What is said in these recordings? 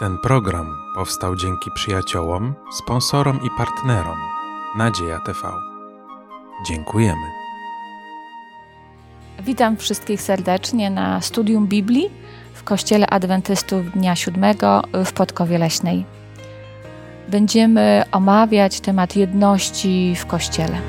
Ten program powstał dzięki przyjaciołom, sponsorom i partnerom Nadzieja TV. Dziękujemy. Witam wszystkich serdecznie na studium Biblii w Kościele Adwentystów Dnia Siódmego w Podkowie Leśnej. Będziemy omawiać temat jedności w Kościele.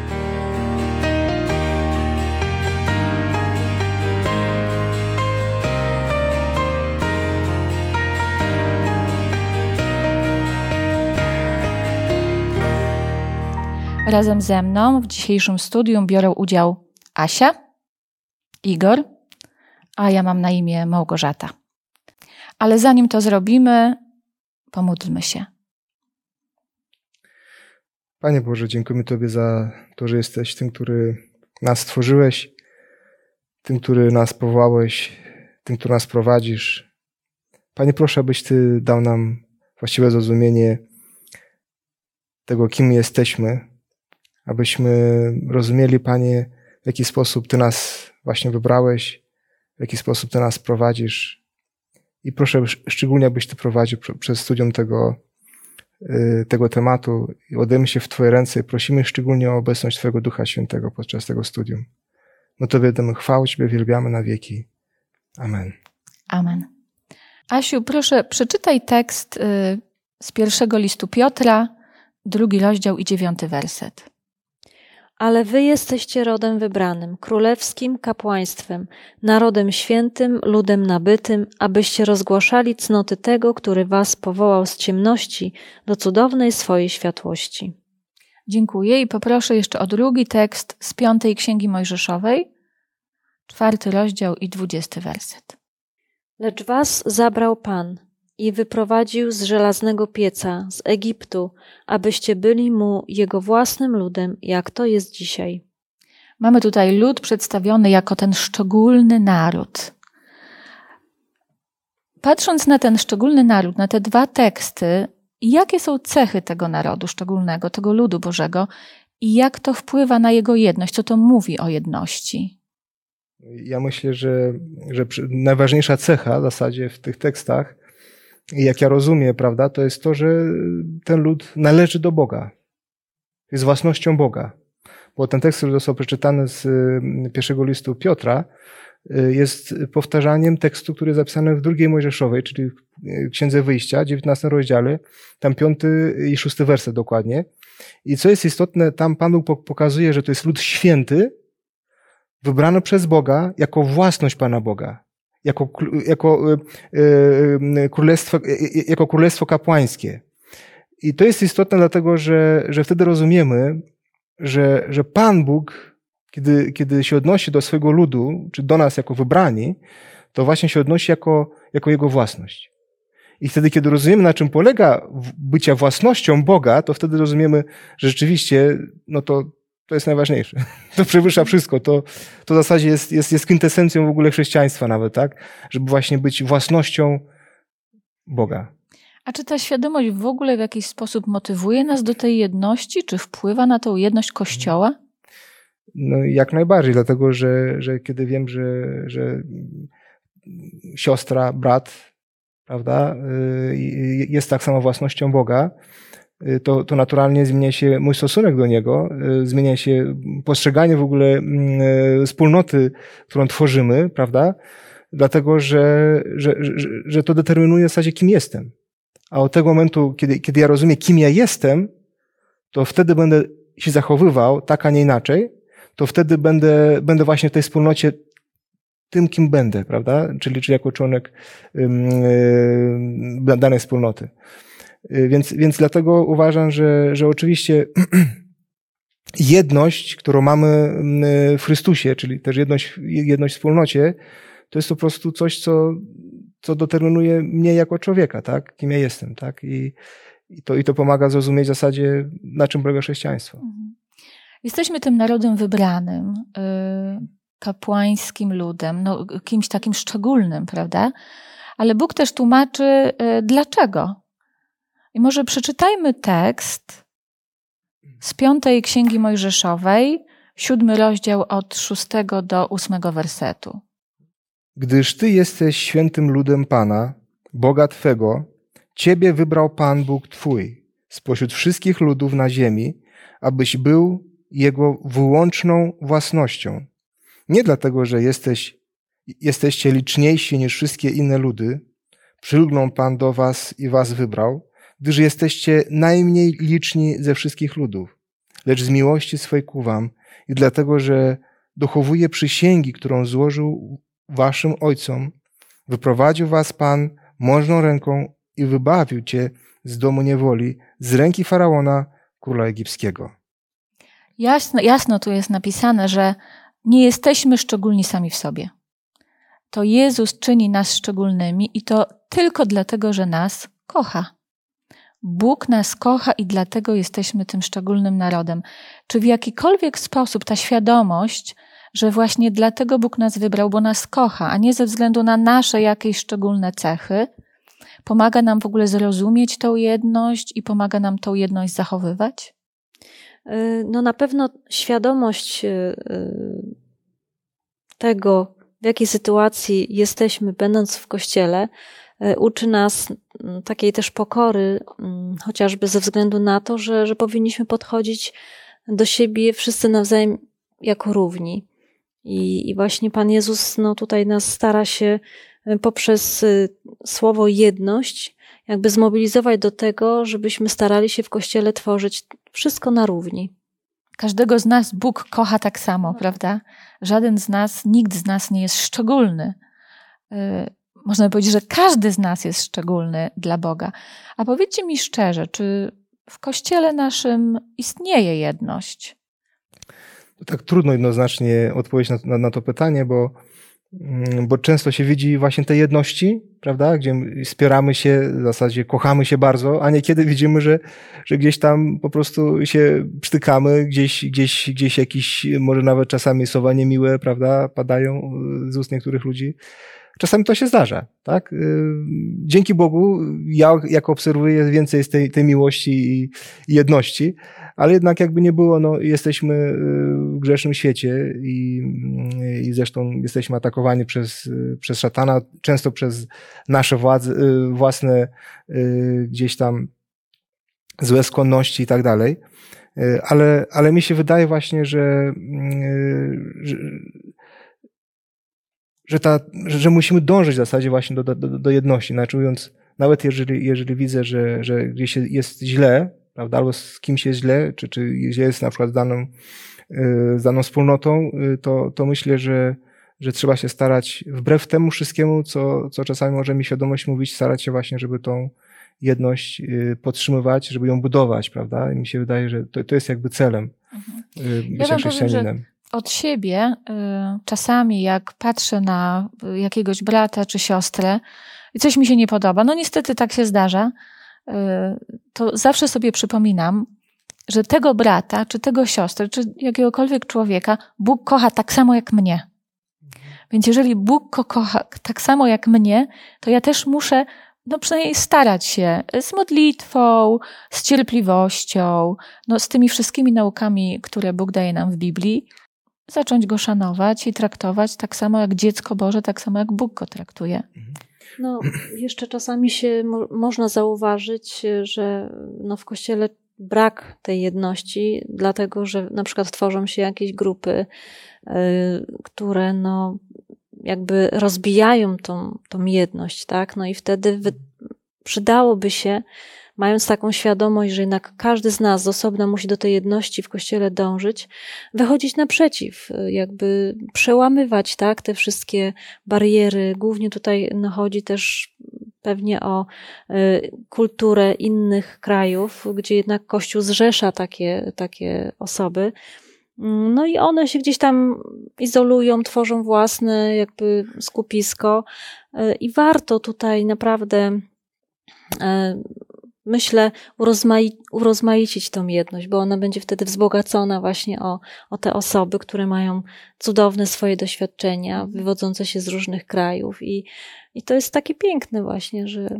Razem ze mną w dzisiejszym studium biorą udział Asia, Igor, a ja mam na imię Małgorzata. Ale zanim to zrobimy, pomódlmy się. Panie Boże, dziękujemy Tobie za to, że jesteś tym, który nas stworzyłeś, tym, który nas powołałeś, tym, który nas prowadzisz. Panie, proszę, abyś Ty dał nam właściwe zrozumienie tego, kim jesteśmy, abyśmy rozumieli, Panie, w jaki sposób Ty nas właśnie wybrałeś, w jaki sposób Ty nas prowadzisz. I proszę szczególnie, abyś Ty prowadził przez studium tego, tego tematu i odejmę się w Twoje ręce i prosimy szczególnie o obecność Twojego Ducha Świętego podczas tego studium. No to wiadomo, chwałę Ciebie wielbiamy na wieki. Amen. Amen. Asiu, proszę, przeczytaj tekst z pierwszego listu Piotra, drugi rozdział i dziewiąty werset. Ale wy jesteście rodem wybranym, królewskim kapłaństwem, narodem świętym, ludem nabytym, abyście rozgłaszali cnoty tego, który was powołał z ciemności do cudownej swojej światłości. Dziękuję i poproszę jeszcze o drugi tekst z piątej Księgi Mojżeszowej, czwarty rozdział i dwudziesty werset. Lecz was zabrał Pan i wyprowadził z żelaznego pieca, z Egiptu, abyście byli mu jego własnym ludem, jak to jest dzisiaj. Mamy tutaj lud przedstawiony jako ten szczególny naród. Patrząc na ten szczególny naród, na te dwa teksty, jakie są cechy tego narodu szczególnego, tego ludu Bożego i jak to wpływa na jego jedność, co to mówi o jedności? Ja myślę, że, że najważniejsza cecha w zasadzie w tych tekstach jak ja rozumiem, prawda, to jest to, że ten lud należy do Boga. Jest własnością Boga. Bo ten tekst, który został przeczytany z y, pierwszego listu Piotra, y, jest powtarzaniem tekstu, który jest zapisany w drugiej Mojżeszowej, czyli w Księdze Wyjścia, 19 rozdziale, tam piąty i szósty werset dokładnie. I co jest istotne, tam Pan Bóg pokazuje, że to jest lud święty, wybrany przez Boga jako własność Pana Boga jako, jako, e, e, królestwo, e, jako królestwo kapłańskie. I to jest istotne dlatego, że, że wtedy rozumiemy, że, że Pan Bóg, kiedy, kiedy się odnosi do swojego ludu, czy do nas jako wybrani, to właśnie się odnosi jako, jako Jego własność. I wtedy, kiedy rozumiemy, na czym polega bycia własnością Boga, to wtedy rozumiemy, że rzeczywiście, no to to jest najważniejsze. To przewyższa wszystko. To, to w zasadzie jest, jest, jest kwintesencją w ogóle chrześcijaństwa nawet, tak? Żeby właśnie być własnością Boga. A czy ta świadomość w ogóle w jakiś sposób motywuje nas do tej jedności? Czy wpływa na tą jedność Kościoła? No jak najbardziej, dlatego że, że kiedy wiem, że, że siostra, brat, prawda, y, jest tak samo własnością Boga, Y, to, to naturalnie zmienia się mój stosunek do niego, y, zmienia się postrzeganie w ogóle mm, y, wspólnoty, którą tworzymy, prawda? Dlatego, że, że, że, że to determinuje w zasadzie, kim jestem. A od tego momentu, kiedy, kiedy ja rozumiem, kim ja jestem, to wtedy będę się zachowywał tak, a nie inaczej, to wtedy będę, będę właśnie w tej wspólnocie tym, kim będę, prawda? Czyli, czyli jako członek yy, danej wspólnoty. Y, więc, więc dlatego uważam, że, że oczywiście jedność, którą mamy mm, w Chrystusie, czyli też jedność, jedność w wspólnocie, to jest po prostu coś, co, co determinuje mnie jako człowieka, tak? Kim ja jestem, tak? I, i, to, I to pomaga zrozumieć w zasadzie, na czym polega chrześcijaństwo. Mhm. Jesteśmy tym narodem wybranym, y, kapłańskim ludem, no, kimś takim szczególnym, prawda? Ale Bóg też tłumaczy, y, dlaczego i może przeczytajmy tekst z piątej Księgi Mojżeszowej, siódmy rozdział od szóstego do ósmego wersetu. Gdyż Ty jesteś świętym ludem Pana, Boga Twego, Ciebie wybrał Pan Bóg Twój spośród wszystkich ludów na ziemi, abyś był Jego wyłączną własnością. Nie dlatego, że jesteś, jesteście liczniejsi niż wszystkie inne ludy, przylgnął Pan do Was i Was wybrał, gdyż jesteście najmniej liczni ze wszystkich ludów, lecz z miłości swej ku Wam i dlatego, że dochowuje przysięgi, którą złożył Waszym ojcom, wyprowadził Was Pan możną ręką i wybawił Cię z domu niewoli, z ręki Faraona, króla egipskiego. Jasno, jasno tu jest napisane, że nie jesteśmy szczególni sami w sobie. To Jezus czyni nas szczególnymi i to tylko dlatego, że nas kocha. Bóg nas kocha i dlatego jesteśmy tym szczególnym narodem. Czy w jakikolwiek sposób ta świadomość, że właśnie dlatego Bóg nas wybrał, bo nas kocha, a nie ze względu na nasze jakieś szczególne cechy, pomaga nam w ogóle zrozumieć tą jedność i pomaga nam tą jedność zachowywać? Y, no na pewno świadomość y, y, tego, w jakiej sytuacji jesteśmy, będąc w kościele, uczy nas mm, takiej też pokory, mm, chociażby ze względu na to, że, że powinniśmy podchodzić do siebie wszyscy nawzajem jako równi. I, I właśnie Pan Jezus no, tutaj nas stara się poprzez słowo jedność jakby zmobilizować do tego, żebyśmy starali się w kościele tworzyć wszystko na równi. Każdego z nas Bóg kocha tak samo, prawda? Żaden z nas, nikt z nas nie jest szczególny. Można powiedzieć, że każdy z nas jest szczególny dla Boga. A powiedzcie mi szczerze, czy w kościele naszym istnieje jedność? Tak trudno jednoznacznie odpowiedzieć na, na, na to pytanie, bo Mm, bo często się widzi właśnie te jedności, prawda, gdzie wspieramy się, w zasadzie kochamy się bardzo, a niekiedy widzimy, że, że gdzieś tam po prostu się przytykamy, gdzieś, gdzieś, gdzieś jakieś, może nawet czasami słowa niemiłe, prawda, padają z ust niektórych ludzi. Czasami to się zdarza, tak? Y, dzięki Bogu, ja jak obserwuję, więcej jest tej, tej miłości i jedności, ale jednak jakby nie było, no, jesteśmy y, w grzesznym świecie i, i zresztą jesteśmy atakowani przez, przez szatana, często przez nasze władze, y, własne gdzieś tam złe skłonności i tak dalej. Ale, ale mi się wydaje właśnie, że, że że, ta, że musimy dążyć w zasadzie właśnie do, do, do jedności. Znaczy mówiąc, nawet jeżeli, jeżeli widzę, że, że gdzieś jest źle, prawda, albo z kimś jest źle, czy, czy źle jest na przykład z daną, y, z daną wspólnotą, y, to, to myślę, że, że trzeba się starać, wbrew temu wszystkiemu, co, co czasami może mi świadomość mówić, starać się właśnie, żeby tą jedność y, podtrzymywać, żeby ją budować, prawda? I mi się wydaje, że to, to jest jakby celem mhm. bycia ja chrześcijaninem od siebie, y, czasami jak patrzę na jakiegoś brata czy siostrę i coś mi się nie podoba, no niestety tak się zdarza, y, to zawsze sobie przypominam, że tego brata, czy tego siostry, czy jakiegokolwiek człowieka Bóg kocha tak samo jak mnie. Więc jeżeli Bóg go kocha tak samo jak mnie, to ja też muszę no przynajmniej starać się z modlitwą, z cierpliwością, no z tymi wszystkimi naukami, które Bóg daje nam w Biblii, zacząć go szanować i traktować tak samo jak dziecko Boże, tak samo jak Bóg go traktuje. No, jeszcze czasami się mo można zauważyć, że no w kościele brak tej jedności, dlatego że na przykład tworzą się jakieś grupy, y, które no jakby rozbijają tą, tą jedność, tak? No i wtedy przydałoby się mając taką świadomość, że jednak każdy z nas z osobna musi do tej jedności w kościele dążyć, wychodzić naprzeciw, jakby przełamywać tak, te wszystkie bariery. Głównie tutaj no, chodzi też pewnie o y, kulturę innych krajów, gdzie jednak Kościół zrzesza takie, takie osoby. No i one się gdzieś tam izolują, tworzą własne jakby skupisko y, i warto tutaj naprawdę myślę, urozmai urozmaicić tą jedność, bo ona będzie wtedy wzbogacona właśnie o, o te osoby, które mają cudowne swoje doświadczenia, wywodzące się z różnych krajów. I, i to jest takie piękne właśnie, że.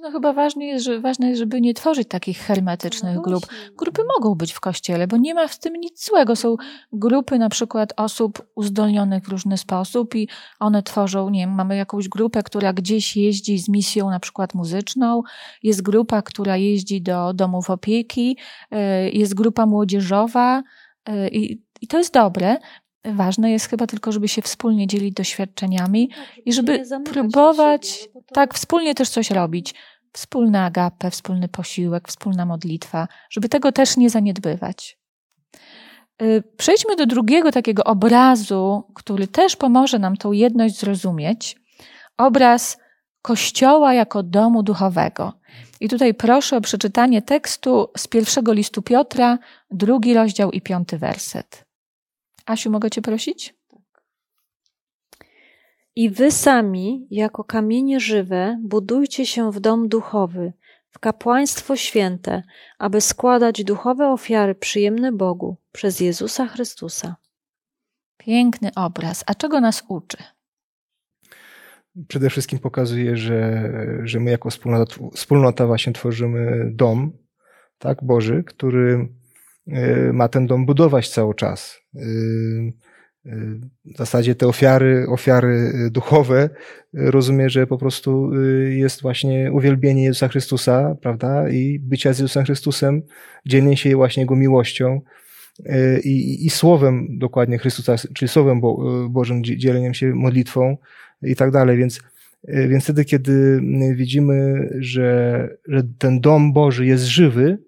No chyba ważne jest, że, ważne jest, żeby nie tworzyć takich hermetycznych No grup. Grupy mogą być w kościele, bo nie ma w tym nic złego. Są grupy na przykład osób uzdolnionych w różny sposób i one tworzą, nie wiem, mamy jakąś grupę, która gdzieś jeździ z misją na przykład muzyczną, jest grupa, która jeździ do domów opieki, y, jest grupa młodzieżowa y, i, i to jest dobre. Ważne jest chyba tylko, żeby się wspólnie dzielić doświadczeniami i żeby próbować siebie, no to- tak wspólnie też coś robić. Wspólna agapę, wspólny posiłek, wspólna modlitwa, żeby tego też nie zaniedbywać. Y, Przejdźmy do drugiego takiego obrazu, który też pomoże nam tą jedność zrozumieć. Obraz Kościoła jako domu duchowego. I tutaj proszę o przeczytanie tekstu z pierwszego listu Piotra, drugi rozdział i piąty werset. Asiu, mogę Cię prosić? I wy sami, jako kamienie żywe, budujcie się w dom duchowy, w kapłaństwo święte, aby składać duchowe ofiary przyjemne Bogu przez Jezusa Chrystusa. Piękny obraz. A czego nas uczy? Przede wszystkim pokazuje, że, że my jako wspólnota, wspólnota właśnie tworzymy dom, tak, Boży, który y, ma ten dom budować cały czas. Y, y, W zasadzie te ofiary, ofiary duchowe, y, rozumie, że po prostu y, jest właśnie uwielbienie Jezusa Chrystusa, prawda, i bycia z Jezusem Chrystusem, dzielenie się właśnie Jego miłością y, i, i słowem dokładnie Chrystusa, czyli słowem Bo, Bożym, dzie- dzieleniem się modlitwą i tak dalej, więc, y, więc wtedy, kiedy widzimy, że, że ten dom Boży jest żywy,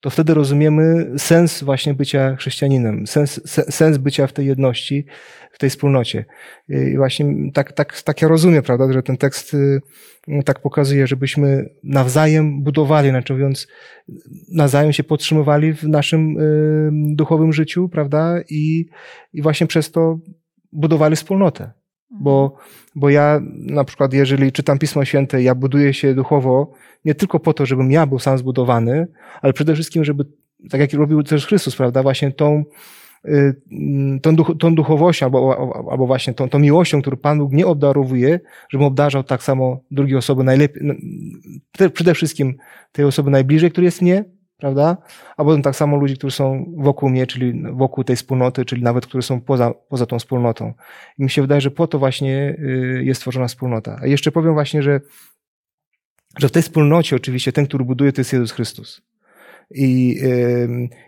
to wtedy rozumiemy sens właśnie bycia chrześcijaninem, sens, se- sens bycia w tej jedności, w tej wspólnocie. I właśnie tak, tak, tak ja rozumiem, prawda, że ten tekst y, tak pokazuje, żebyśmy nawzajem budowali, znaczy mówiąc, nawzajem się podtrzymywali w naszym y, duchowym życiu, prawda, i, i właśnie przez to budowali wspólnotę. Bo, bo ja na przykład, jeżeli czytam Pismo Święte, ja buduję się duchowo nie tylko po to, żebym ja był sam zbudowany, ale przede wszystkim, żeby, tak jak robił też Chrystus, prawda, właśnie tą, y, tą, duch, tą duchowością, albo, albo właśnie tą, tą miłością, którą Pan Bóg nie obdarowuje, żebym obdarzał tak samo drugie osoby najlepiej, no, przede wszystkim tej osoby najbliżej, który jest mnie, prawda? A potem tak samo ludzi, którzy są wokół mnie, czyli wokół tej wspólnoty, czyli nawet, którzy są poza, poza tą wspólnotą. I mi się wydaje, że po to właśnie y, jest tworzona wspólnota. A jeszcze powiem właśnie, że, że w tej wspólnocie oczywiście ten, który buduje, to jest Jezus Chrystus. I,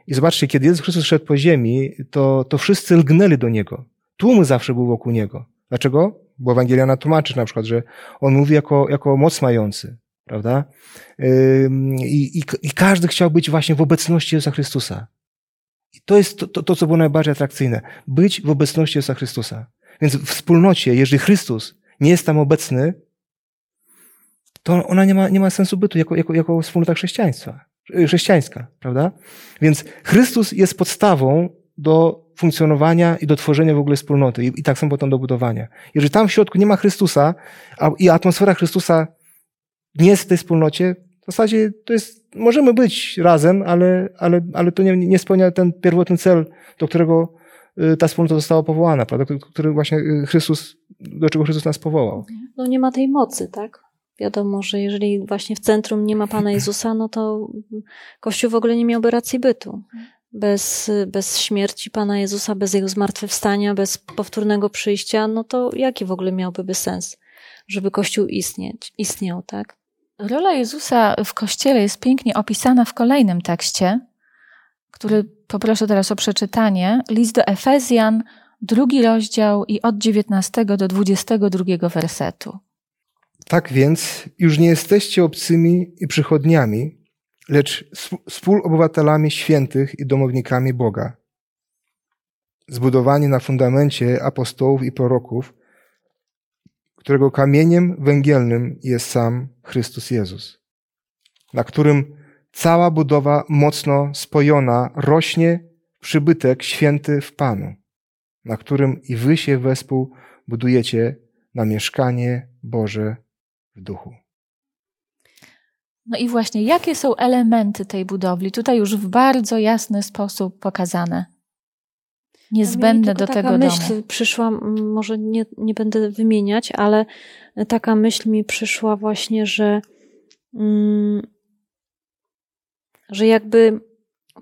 I zobaczcie, kiedy Jezus Chrystus szedł po ziemi, to, to wszyscy lgnęli do Niego. Tłumy zawsze był wokół Niego. Dlaczego? Bo Ewangeliana tłumaczy na przykład, że On mówi jako, jako moc mający, prawda? I, i, I każdy chciał być właśnie w obecności Jezusa Chrystusa. I to jest to, to, to, co było najbardziej atrakcyjne. Być w obecności Jezusa Chrystusa. Więc w wspólnocie, jeżeli Chrystus nie jest tam obecny, to ona nie ma, nie ma sensu bytu jako, jako, jako wspólnota chrześcijaństwa, chrześcijańska, prawda? Więc Chrystus jest podstawą do funkcjonowania i do tworzenia w ogóle wspólnoty i, i tak samo potem do budowania. Jeżeli tam w środku nie ma Chrystusa a, i atmosfera Chrystusa nie jest w tej wspólnocie, w zasadzie to jest, możemy być razem, ale, ale, ale to nie, nie spełnia ten pierwotny cel, do którego y, ta wspólnota została powołana, prawda? Który właśnie y, Chrystus, do czego Chrystus nas powołał. No nie ma tej mocy, tak? Wiadomo, że jeżeli właśnie w centrum nie ma Pana Jezusa, no to Kościół w ogóle nie miałby racji bytu. Bez, bez śmierci Pana Jezusa, bez Jego zmartwychwstania, bez powtórnego przyjścia, no to jaki w ogóle miałby by sens, żeby Kościół istnieć, istniał, tak? Rola Jezusa w Kościele jest pięknie opisana w kolejnym tekście, który poproszę teraz o przeczytanie. List do Efezjan, drugi rozdział i od 19 do 22 wersetu. Tak więc już nie jesteście obcymi i przychodniami, lecz współobywatelami świętych i domownikami Boga. Zbudowani na fundamencie apostołów i proroków, którego kamieniem węgielnym jest sam Chrystus Jezus, na którym cała budowa mocno spojona rośnie przybytek święty w Panu, na którym i wy się wespół budujecie na mieszkanie Boże w duchu. No i właśnie, jakie są elementy tej budowli? Tutaj już w bardzo jasny sposób pokazane. Niezbędne do tego taka myśl domu. przyszła, może nie, nie będę wymieniać, ale taka myśl mi przyszła właśnie, że mm, że jakby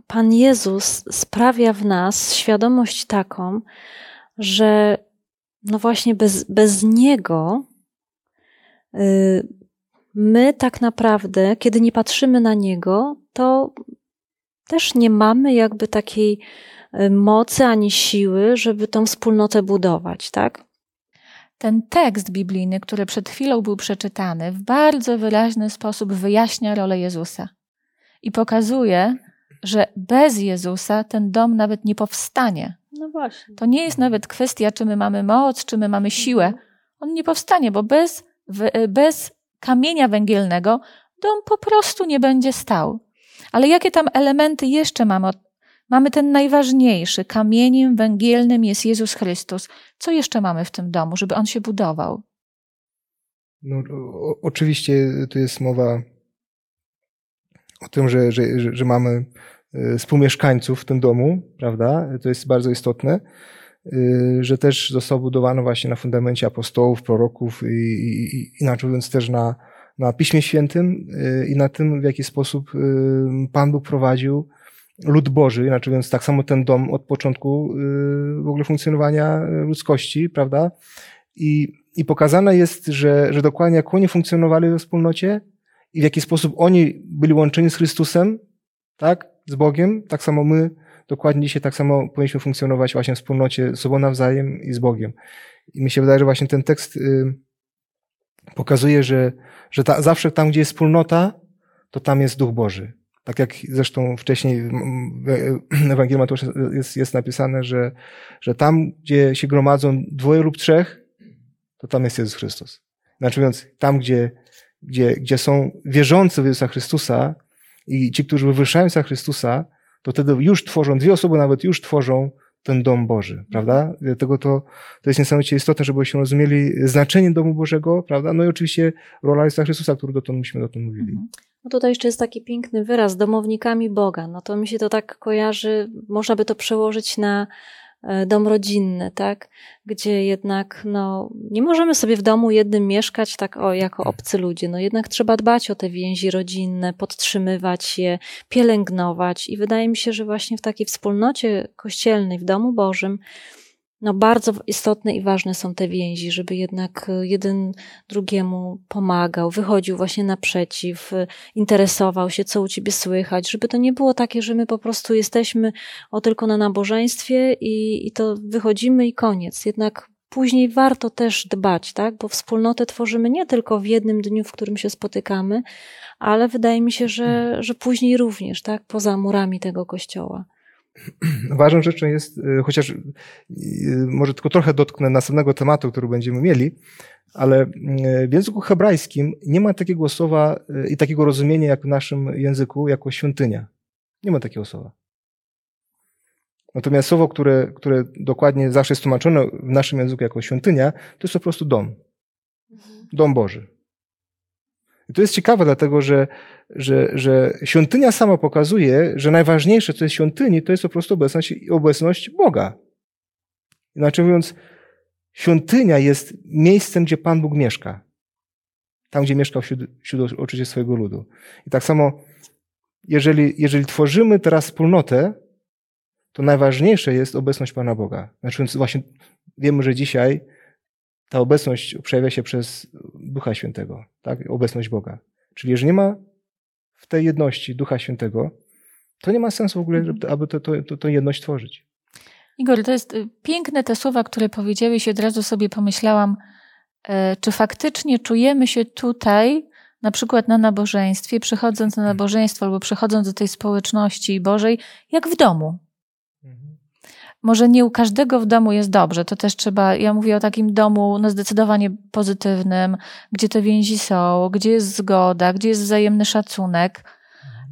Pan Jezus sprawia w nas świadomość taką, że no właśnie bez, bez Niego y, my tak naprawdę, kiedy nie patrzymy na Niego, to też nie mamy jakby takiej mocy ani siły, żeby tą wspólnotę budować, tak? Ten tekst biblijny, który przed chwilą był przeczytany, w bardzo wyraźny sposób wyjaśnia rolę Jezusa i pokazuje, że bez Jezusa ten dom nawet nie powstanie. No właśnie. To nie jest nawet kwestia, czy my mamy moc, czy my mamy siłę. On nie powstanie, bo bez, bez kamienia węgielnego dom po prostu nie będzie stał. Ale jakie tam elementy jeszcze mamy? Mamy ten najważniejszy. Kamieniem węgielnym jest Jezus Chrystus. Co jeszcze mamy w tym domu, żeby on się budował? No, o, oczywiście tu jest mowa o tym, że, że, że mamy e, współmieszkańców w tym domu, prawda? To jest bardzo istotne, e, że też został budowany właśnie na fundamencie apostołów, proroków i, i, inaczej mówiąc też na, na Piśmie Świętym e, i na tym, w jaki sposób Pan Bóg prowadził lud Boży, inaczej mówiąc tak samo ten dom od początku w ogóle funkcjonowania ludzkości, prawda? I, i pokazane jest, że, że dokładnie jak oni funkcjonowali we wspólnocie, i w jaki sposób oni byli łączeni z Chrystusem, tak, z Bogiem, tak samo my dokładnie dzisiaj tak samo powinniśmy funkcjonować właśnie w wspólnocie z sobą nawzajem i z Bogiem. I mi się wydaje, że właśnie ten tekst y, pokazuje, że, że ta, zawsze tam, gdzie jest wspólnota, to tam jest Duch Boży. Tak jak zresztą wcześniej w Ewangelii Mateusza jest, jest napisane, że, że tam, gdzie się gromadzą dwoje lub trzech, to tam jest Jezus Chrystus. Znaczy mówiąc, tam, gdzie gdzie, gdzie są wierzący w Jezusa Chrystusa i ci, którzy wywyższają Jezusa Chrystusa, to wtedy już tworzą, dwie osoby nawet już tworzą ten dom Boży, prawda? Dlatego to, to jest niesamowicie istotne, żebyśmy rozumieli znaczenie domu Bożego, prawda? No i oczywiście rola Jezusa Chrystusa, który dotąd myśmy tym mówili. No tutaj jeszcze jest taki piękny wyraz, domownikami Boga. No to mi się to tak kojarzy, można by to przełożyć na E, dom rodzinny, tak? Gdzie jednak, no, nie możemy sobie w domu jednym mieszkać tak o, jako obcy ludzie. No jednak trzeba dbać o te więzi rodzinne, podtrzymywać je, pielęgnować i wydaje mi się, że właśnie w takiej wspólnocie kościelnej, w domu Bożym, no bardzo istotne i ważne są te więzi, żeby jednak e, jeden drugiemu pomagał, wychodził właśnie naprzeciw, e, interesował się, co u ciebie słychać, żeby to nie było takie, że my po prostu jesteśmy o tylko na nabożeństwie i, i to wychodzimy i koniec. Jednak później warto też dbać, tak? Bo wspólnotę tworzymy nie tylko w jednym dniu, w którym się spotykamy, ale wydaje mi się, że, że później również, tak? Poza murami tego kościoła. Ważną rzeczą jest, y, chociaż y, może tylko trochę dotknę następnego tematu, który będziemy mieli, ale y, w języku hebrajskim nie ma takiego słowa i takiego rozumienia jak w naszym języku jako świątynia. Nie ma takiego słowa. Natomiast słowo, które, które dokładnie zawsze jest tłumaczone w naszym języku jako świątynia, to jest po prostu dom. Mhm. Dom Boży. I to jest ciekawe, dlatego że, że, że świątynia sama pokazuje, że najważniejsze, co jest świątyni, to jest po prostu obecność, obecność Boga. Inaczej mówiąc, świątynia jest miejscem, gdzie Pan Bóg mieszka. Tam, gdzie mieszkał wśród, wśród oczywiście swojego ludu. I tak samo, jeżeli, jeżeli tworzymy teraz wspólnotę, to najważniejsze jest obecność Pana Boga. Znaczy, właśnie wiemy, że dzisiaj ta obecność przejawia się przez Ducha Świętego, tak? obecność Boga. Czyli jeżeli nie ma w tej jedności Ducha Świętego, to nie ma sensu w ogóle, aby to, to, to, to jedność tworzyć. Igor, to jest y, piękne te słowa, które powiedziałeś i od razu sobie pomyślałam, e, czy faktycznie czujemy się tutaj, na przykład na nabożeństwie, przychodząc na nabożeństwo albo przychodząc do tej społeczności Bożej, jak w domu może nie u każdego w domu jest dobrze. To też trzeba, ja mówię o takim domu no zdecydowanie pozytywnym, gdzie te więzi są, gdzie jest zgoda, gdzie jest wzajemny szacunek.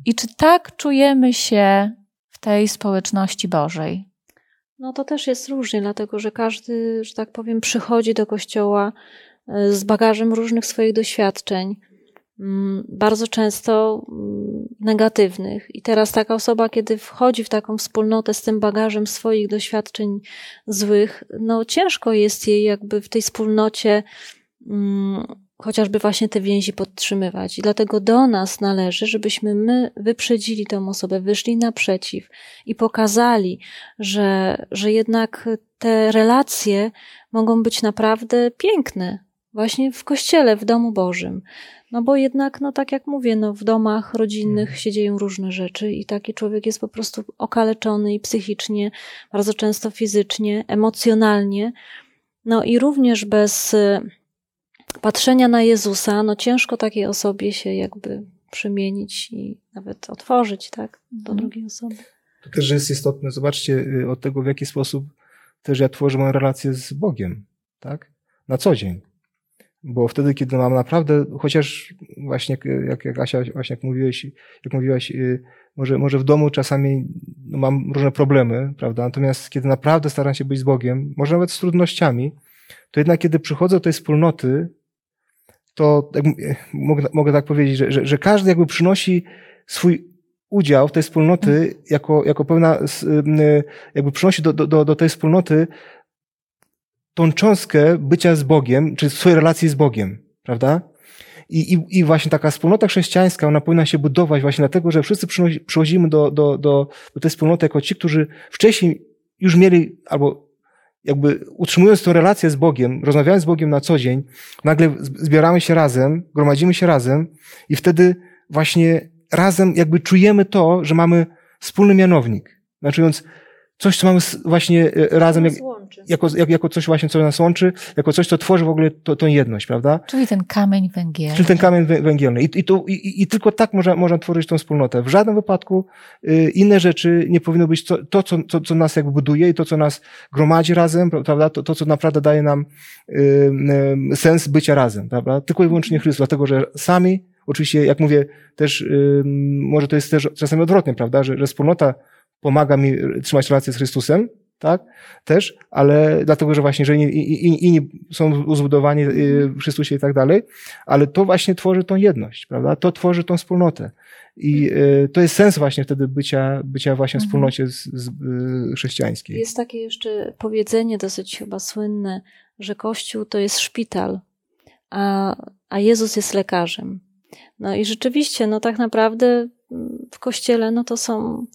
I czy tak czujemy się w tej społeczności Bożej? No to też jest różnie, dlatego że każdy, że tak powiem, przychodzi do kościoła e, z bagażem różnych swoich doświadczeń. Mm, bardzo często mm, negatywnych. I teraz taka osoba, kiedy wchodzi w taką wspólnotę z tym bagażem swoich doświadczeń złych, no ciężko jest jej jakby w tej wspólnocie mm, chociażby właśnie te więzi podtrzymywać. I dlatego do nas należy, żebyśmy my wyprzedzili tę osobę, wyszli naprzeciw i pokazali, że, że jednak te relacje mogą być naprawdę piękne. Właśnie w kościele, w domu Bożym. No bo jednak, no tak jak mówię, no w domach rodzinnych Mhm. się dzieją różne rzeczy i taki człowiek jest po prostu okaleczony i psychicznie, bardzo często fizycznie, emocjonalnie. No i również bez y, patrzenia na Jezusa, no ciężko takiej osobie się jakby przemienić i nawet otworzyć, tak, do Mhm. drugiej osoby. To też jest istotne. Zobaczcie y, od tego, w jaki sposób też ja tworzę moją relację z Bogiem, tak? Na co dzień. Bo wtedy, kiedy mam naprawdę, chociaż właśnie jak, jak, jak Asia, właśnie jak mówiłeś, jak mówiłaś, y, może, może w domu czasami no, mam różne problemy, prawda? Natomiast kiedy naprawdę staram się być z Bogiem, może nawet z trudnościami, to jednak kiedy przychodzę do tej wspólnoty, to jak, m- mogę, mogę tak powiedzieć, że, że, że każdy jakby przynosi swój udział w tej wspólnoty jako, jako pewna, jakby przynosi do, do, do tej wspólnoty tą cząstkę bycia z Bogiem, czy swojej relacji z Bogiem, prawda? I, i, I właśnie taka wspólnota chrześcijańska, ona powinna się budować właśnie dlatego, że wszyscy przychodzimy do, do, do, do tej wspólnoty jako ci, którzy wcześniej już mieli, albo jakby utrzymując tę relację z Bogiem, rozmawiając z Bogiem na co dzień, nagle zbieramy się razem, gromadzimy się razem i wtedy właśnie razem jakby czujemy to, że mamy wspólny mianownik. Znaczy, coś, co mamy właśnie e, razem, jak, jako, jak, jako coś właśnie, co nas łączy, jako coś, co tworzy w ogóle to, tą jedność, prawda? Czyli ten kamień węgielny. Czyli ten kamień wę- węgielny. I, i, tu, i, i- I tylko tak można, można tworzyć tą wspólnotę. W żadnym wypadku y, inne rzeczy nie powinno być to, to co, co, co nas jakby buduje i to, co nas gromadzi razem, prawda? To, to co naprawdę daje nam y, y, sens bycia razem, prawda? Tylko i wyłącznie Chrystus, dlatego że sami, oczywiście, jak mówię, też y, może to jest też czasami odwrotnie, prawda? Że, że wspólnota pomaga mi trzymać relację z Chrystusem, tak? Też, ale dlatego, że właśnie, że inni, inni, są zbudowani y, w Chrystusie i tak dalej, ale to właśnie tworzy tą jedność, prawda? To tworzy tą wspólnotę. I y, to jest sens właśnie wtedy bycia, bycia właśnie w Mhm. wspólnocie z, z, y, chrześcijańskiej. Jest takie jeszcze powiedzenie dosyć chyba słynne, że Kościół to jest szpital, a, a Jezus jest lekarzem. No i rzeczywiście, no tak naprawdę w Kościele, no to są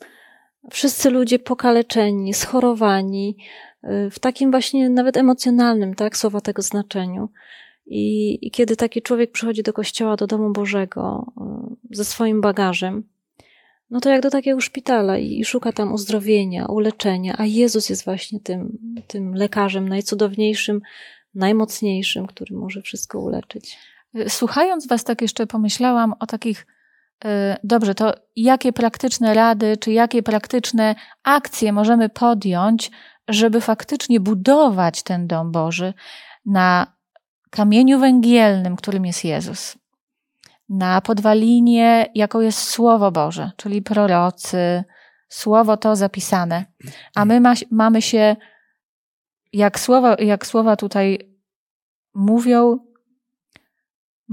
wszyscy ludzie pokaleczeni, schorowani, y, w takim właśnie nawet emocjonalnym, tak, słowa tego znaczeniu. I, I kiedy taki człowiek przychodzi do kościoła, do domu Bożego y, ze swoim bagażem, no to jak do takiego szpitala i, i szuka tam uzdrowienia, uleczenia, a Jezus jest właśnie tym, tym lekarzem najcudowniejszym, najmocniejszym, który może wszystko uleczyć. Słuchając Was, tak jeszcze pomyślałam o takich. Y, Dobrze, to jakie praktyczne rady, czy jakie praktyczne akcje możemy podjąć, żeby faktycznie budować ten dom Boży na kamieniu węgielnym, którym jest Jezus, na podwalinie, jaką jest Słowo Boże, czyli prorocy, Słowo to zapisane, a my ma, mamy się, jak słowa, jak słowa tutaj mówią,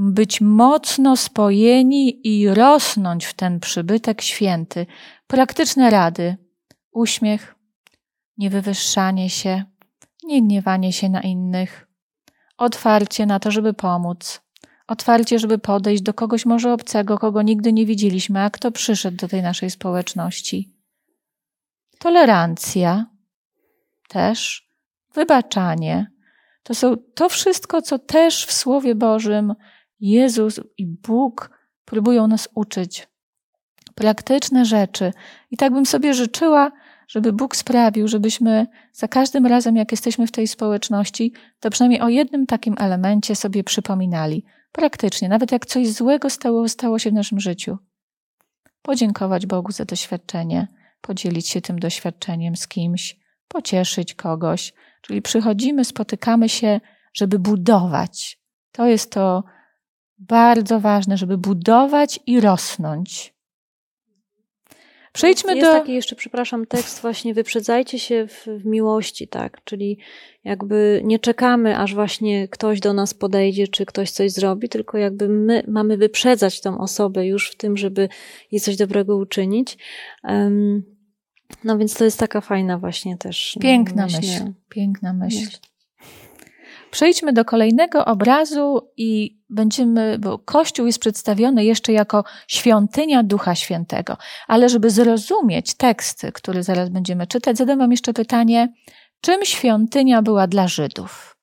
być mocno spojeni i rosnąć w ten przybytek święty. Praktyczne rady: uśmiech, niewywyższanie się, nie gniewanie się na innych, otwarcie na to, żeby pomóc, otwarcie, żeby podejść do kogoś może obcego, kogo nigdy nie widzieliśmy, a kto przyszedł do tej naszej społeczności. Tolerancja. Też, wybaczanie. To są to wszystko, co też w Słowie Bożym Jezus i Bóg próbują nas uczyć. Praktyczne rzeczy. I tak bym sobie życzyła, żeby Bóg sprawił, żebyśmy za każdym razem, jak jesteśmy w tej społeczności, to przynajmniej o jednym takim elemencie sobie przypominali. Praktycznie, nawet jak coś złego stało, stało się w naszym życiu. Podziękować Bogu za doświadczenie, podzielić się tym doświadczeniem z kimś, pocieszyć kogoś. Czyli przychodzimy, spotykamy się, żeby budować. To jest to bardzo ważne, żeby budować i rosnąć. Przejdźmy jest do. taki jeszcze, przepraszam, tekst właśnie wyprzedzajcie się w, w miłości, tak? Czyli jakby nie czekamy, aż właśnie ktoś do nas podejdzie, czy ktoś coś zrobi, tylko jakby my mamy wyprzedzać tą osobę już w tym, żeby jej coś dobrego uczynić. Um, no więc to jest taka fajna właśnie też. Piękna myślę, myśl. Piękna myśl. Przejdźmy do kolejnego obrazu i będziemy, bo Kościół jest przedstawiony jeszcze jako świątynia Ducha Świętego. Ale żeby zrozumieć teksty, które zaraz będziemy czytać, zadam Wam jeszcze pytanie, czym świątynia była dla Żydów?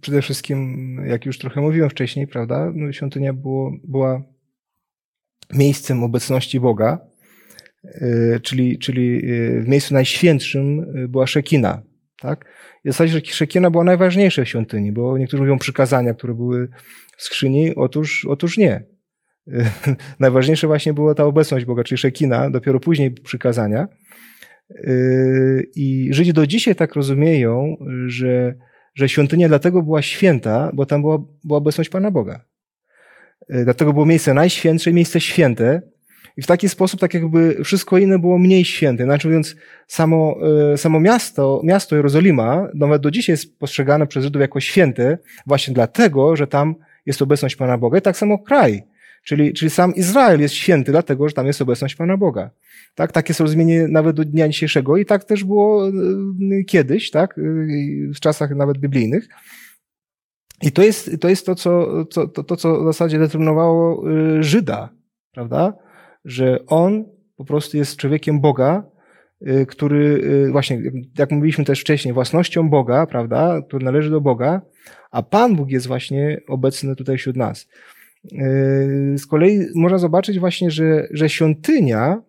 Przede wszystkim, jak już trochę mówiłem wcześniej, prawda, no, świątynia było, była miejscem obecności Boga, yy, czyli, czyli yy, w miejscu najświętszym yy, była Szekina, tak? I w zasadzie Szekina była najważniejsza w świątyni, bo niektórzy mówią przykazania, które były w skrzyni, otóż, otóż nie. Najważniejsze właśnie była ta obecność Boga, czyli Szekina, dopiero później przykazania. I Żydzi do dzisiaj tak rozumieją, że, że świątynia dlatego była święta, bo tam była, była obecność Pana Boga. Dlatego było miejsce najświętsze, miejsce święte, i w taki sposób, tak jakby wszystko inne było mniej święte. Znaczy mówiąc, samo, e, samo miasto, miasto Jerozolima, nawet do dzisiaj jest postrzegane przez Żydów jako święte, właśnie dlatego, że tam jest obecność Pana Boga. I tak samo kraj. Czyli, czyli sam Izrael jest święty, dlatego, że tam jest obecność Pana Boga. Tak, takie jest rozumienie nawet do dnia dzisiejszego i tak też było e, kiedyś, tak, e, w czasach nawet biblijnych. I to jest to, jest to, co, to, to, co w zasadzie determinowało Żyda, prawda? Że on po prostu jest człowiekiem Boga, y, który y, właśnie, jak mówiliśmy też wcześniej, własnością Boga, prawda, który należy do Boga, a Pan Bóg jest właśnie obecny tutaj wśród nas. Y, z kolei można zobaczyć właśnie, że, że świątynia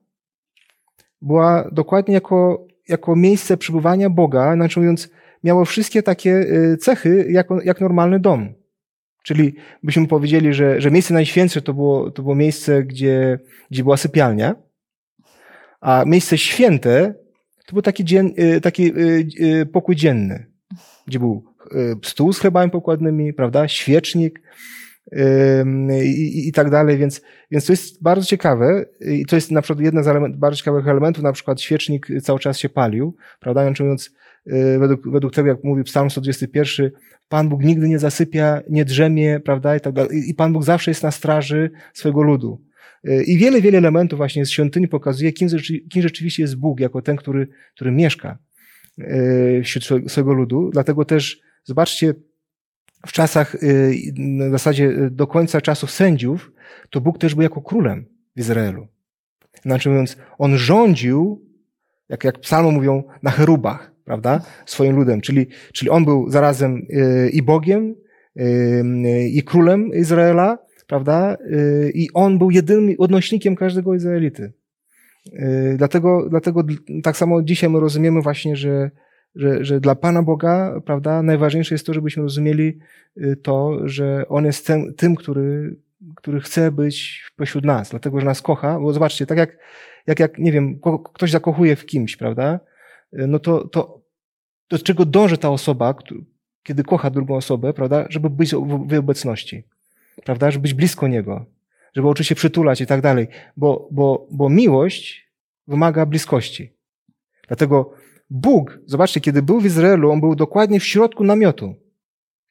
była dokładnie jako, jako miejsce przebywania Boga, znaczy mówiąc, miało wszystkie takie cechy jak, jak normalny dom. Czyli byśmy powiedzieli, że, że miejsce najświętsze to było, to było miejsce, gdzie, gdzie była sypialnia, a miejsce święte to był taki, dzien, y, taki y, y, pokój dzienny, gdzie był stół z chlebami pokładnymi, prawda, świecznik i, i tak dalej, więc, więc to jest bardzo ciekawe i to jest na przykład jeden z element, bardzo ciekawych elementów, na przykład świecznik cały czas się palił, prawda, mówiąc, według, według tego, jak mówi Psalm 121, Pan Bóg nigdy nie zasypia, nie drzemie, prawda? I, tak dalej. I Pan Bóg zawsze jest na straży swojego ludu. Y, I wiele, wiele elementów właśnie z świątyni pokazuje, kim, kim rzeczywiście jest Bóg, jako ten, który, który mieszka y, wśród swojego ludu. Dlatego też, zobaczcie, w czasach, y, w zasadzie do końca czasów sędziów, to Bóg też był jako królem w Izraelu. Znaczy mówiąc, on rządził, jak, jak psalmy mówią, na cherubach prawda, swoim ludem. Czyli, czyli on był zarazem y, i Bogiem, y, i królem Izraela, prawda, y, i on był jedynym odnośnikiem każdego Izraelity. Dlatego, dlatego tak samo dzisiaj my rozumiemy właśnie, że, że, że dla Pana Boga, prawda, najważniejsze jest to, żebyśmy rozumieli to, że On jest tym, tym który, który chce być pośród nas, dlatego, że nas kocha, bo zobaczcie, tak jak, jak, jak nie wiem, ktoś zakochuje w kimś, prawda, no to, to do czego dąży ta osoba, kiedy kocha drugą osobę, prawda, żeby być w jej obecności, prawda, żeby być blisko niego, żeby oczywiście się przytulać i tak dalej, bo, bo, bo miłość wymaga bliskości. Dlatego Bóg, zobaczcie, kiedy był w Izraelu, on był dokładnie w środku namiotu.